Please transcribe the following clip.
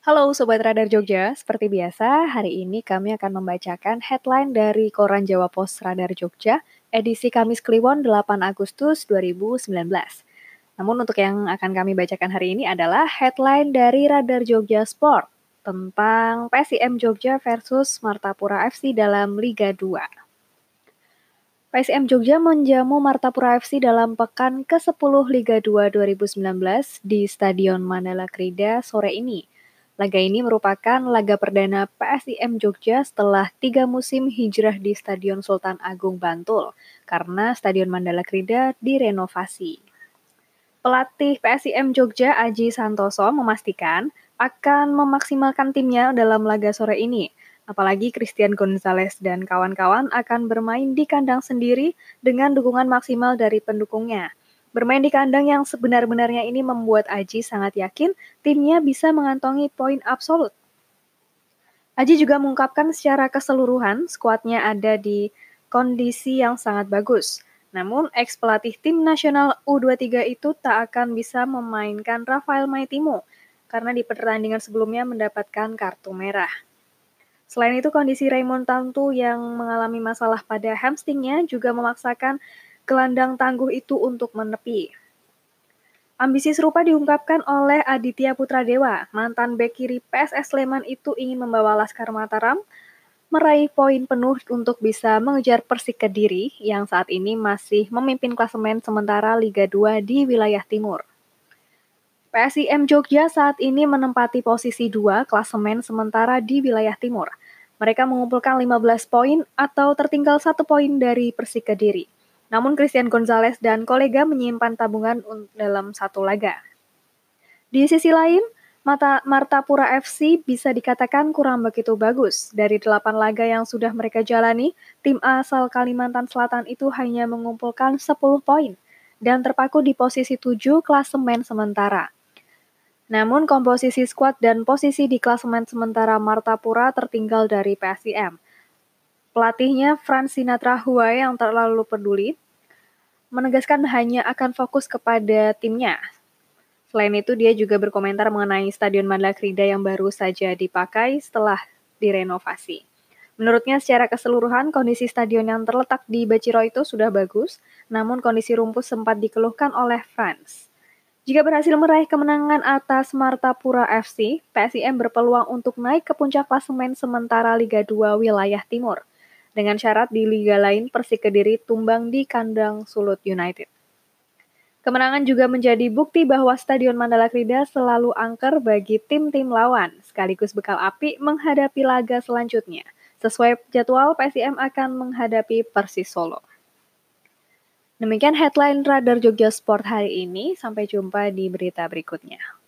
Halo Sobat Radar Jogja, seperti biasa hari ini kami akan membacakan headline dari Koran Jawa Pos Radar Jogja edisi Kamis Kliwon 8 Agustus 2019. Namun untuk yang akan kami bacakan hari ini adalah headline dari Radar Jogja Sport tentang PSIM Jogja versus Martapura FC dalam Liga 2. PSM Jogja menjamu Martapura FC dalam pekan ke-10 Liga 2 2019 di Stadion Mandala Krida sore ini. Laga ini merupakan laga perdana PSIM Jogja setelah tiga musim hijrah di Stadion Sultan Agung Bantul karena Stadion Mandala Krida direnovasi. Pelatih PSIM Jogja Aji Santoso memastikan akan memaksimalkan timnya dalam laga sore ini. Apalagi Christian Gonzalez dan kawan-kawan akan bermain di kandang sendiri dengan dukungan maksimal dari pendukungnya. Bermain di kandang yang sebenar-benarnya ini membuat Aji sangat yakin timnya bisa mengantongi poin absolut. Aji juga mengungkapkan secara keseluruhan skuadnya ada di kondisi yang sangat bagus. Namun, ex pelatih tim nasional U23 itu tak akan bisa memainkan Rafael Maitimo karena di pertandingan sebelumnya mendapatkan kartu merah. Selain itu, kondisi Raymond Tantu yang mengalami masalah pada hamstringnya juga memaksakan gelandang tangguh itu untuk menepi. Ambisi serupa diungkapkan oleh Aditya Putra Dewa, mantan bek kiri PSS Sleman itu ingin membawa Laskar Mataram meraih poin penuh untuk bisa mengejar Persik Kediri yang saat ini masih memimpin klasemen sementara Liga 2 di wilayah timur. PSIM Jogja saat ini menempati posisi 2 klasemen sementara di wilayah timur. Mereka mengumpulkan 15 poin atau tertinggal satu poin dari Persik Kediri. Namun Christian Gonzalez dan kolega menyimpan tabungan dalam satu laga. Di sisi lain, Mata Martapura FC bisa dikatakan kurang begitu bagus. Dari delapan laga yang sudah mereka jalani, tim asal Kalimantan Selatan itu hanya mengumpulkan 10 poin dan terpaku di posisi 7 klasemen sementara. Namun komposisi skuad dan posisi di klasemen sementara Martapura tertinggal dari PSIM. Pelatihnya Franz Sinatra yang terlalu peduli menegaskan hanya akan fokus kepada timnya. Selain itu, dia juga berkomentar mengenai Stadion Mandala Krida yang baru saja dipakai setelah direnovasi. Menurutnya secara keseluruhan kondisi stadion yang terletak di Baciro itu sudah bagus, namun kondisi rumput sempat dikeluhkan oleh Franz. Jika berhasil meraih kemenangan atas Martapura FC, PSIM berpeluang untuk naik ke puncak klasemen sementara Liga 2 wilayah timur dengan syarat di liga lain Persik Kediri tumbang di kandang Sulut United. Kemenangan juga menjadi bukti bahwa Stadion Mandala Krida selalu angker bagi tim-tim lawan, sekaligus bekal api menghadapi laga selanjutnya. Sesuai jadwal, PSIM akan menghadapi Persis Solo. Demikian headline Radar Jogja Sport hari ini. Sampai jumpa di berita berikutnya.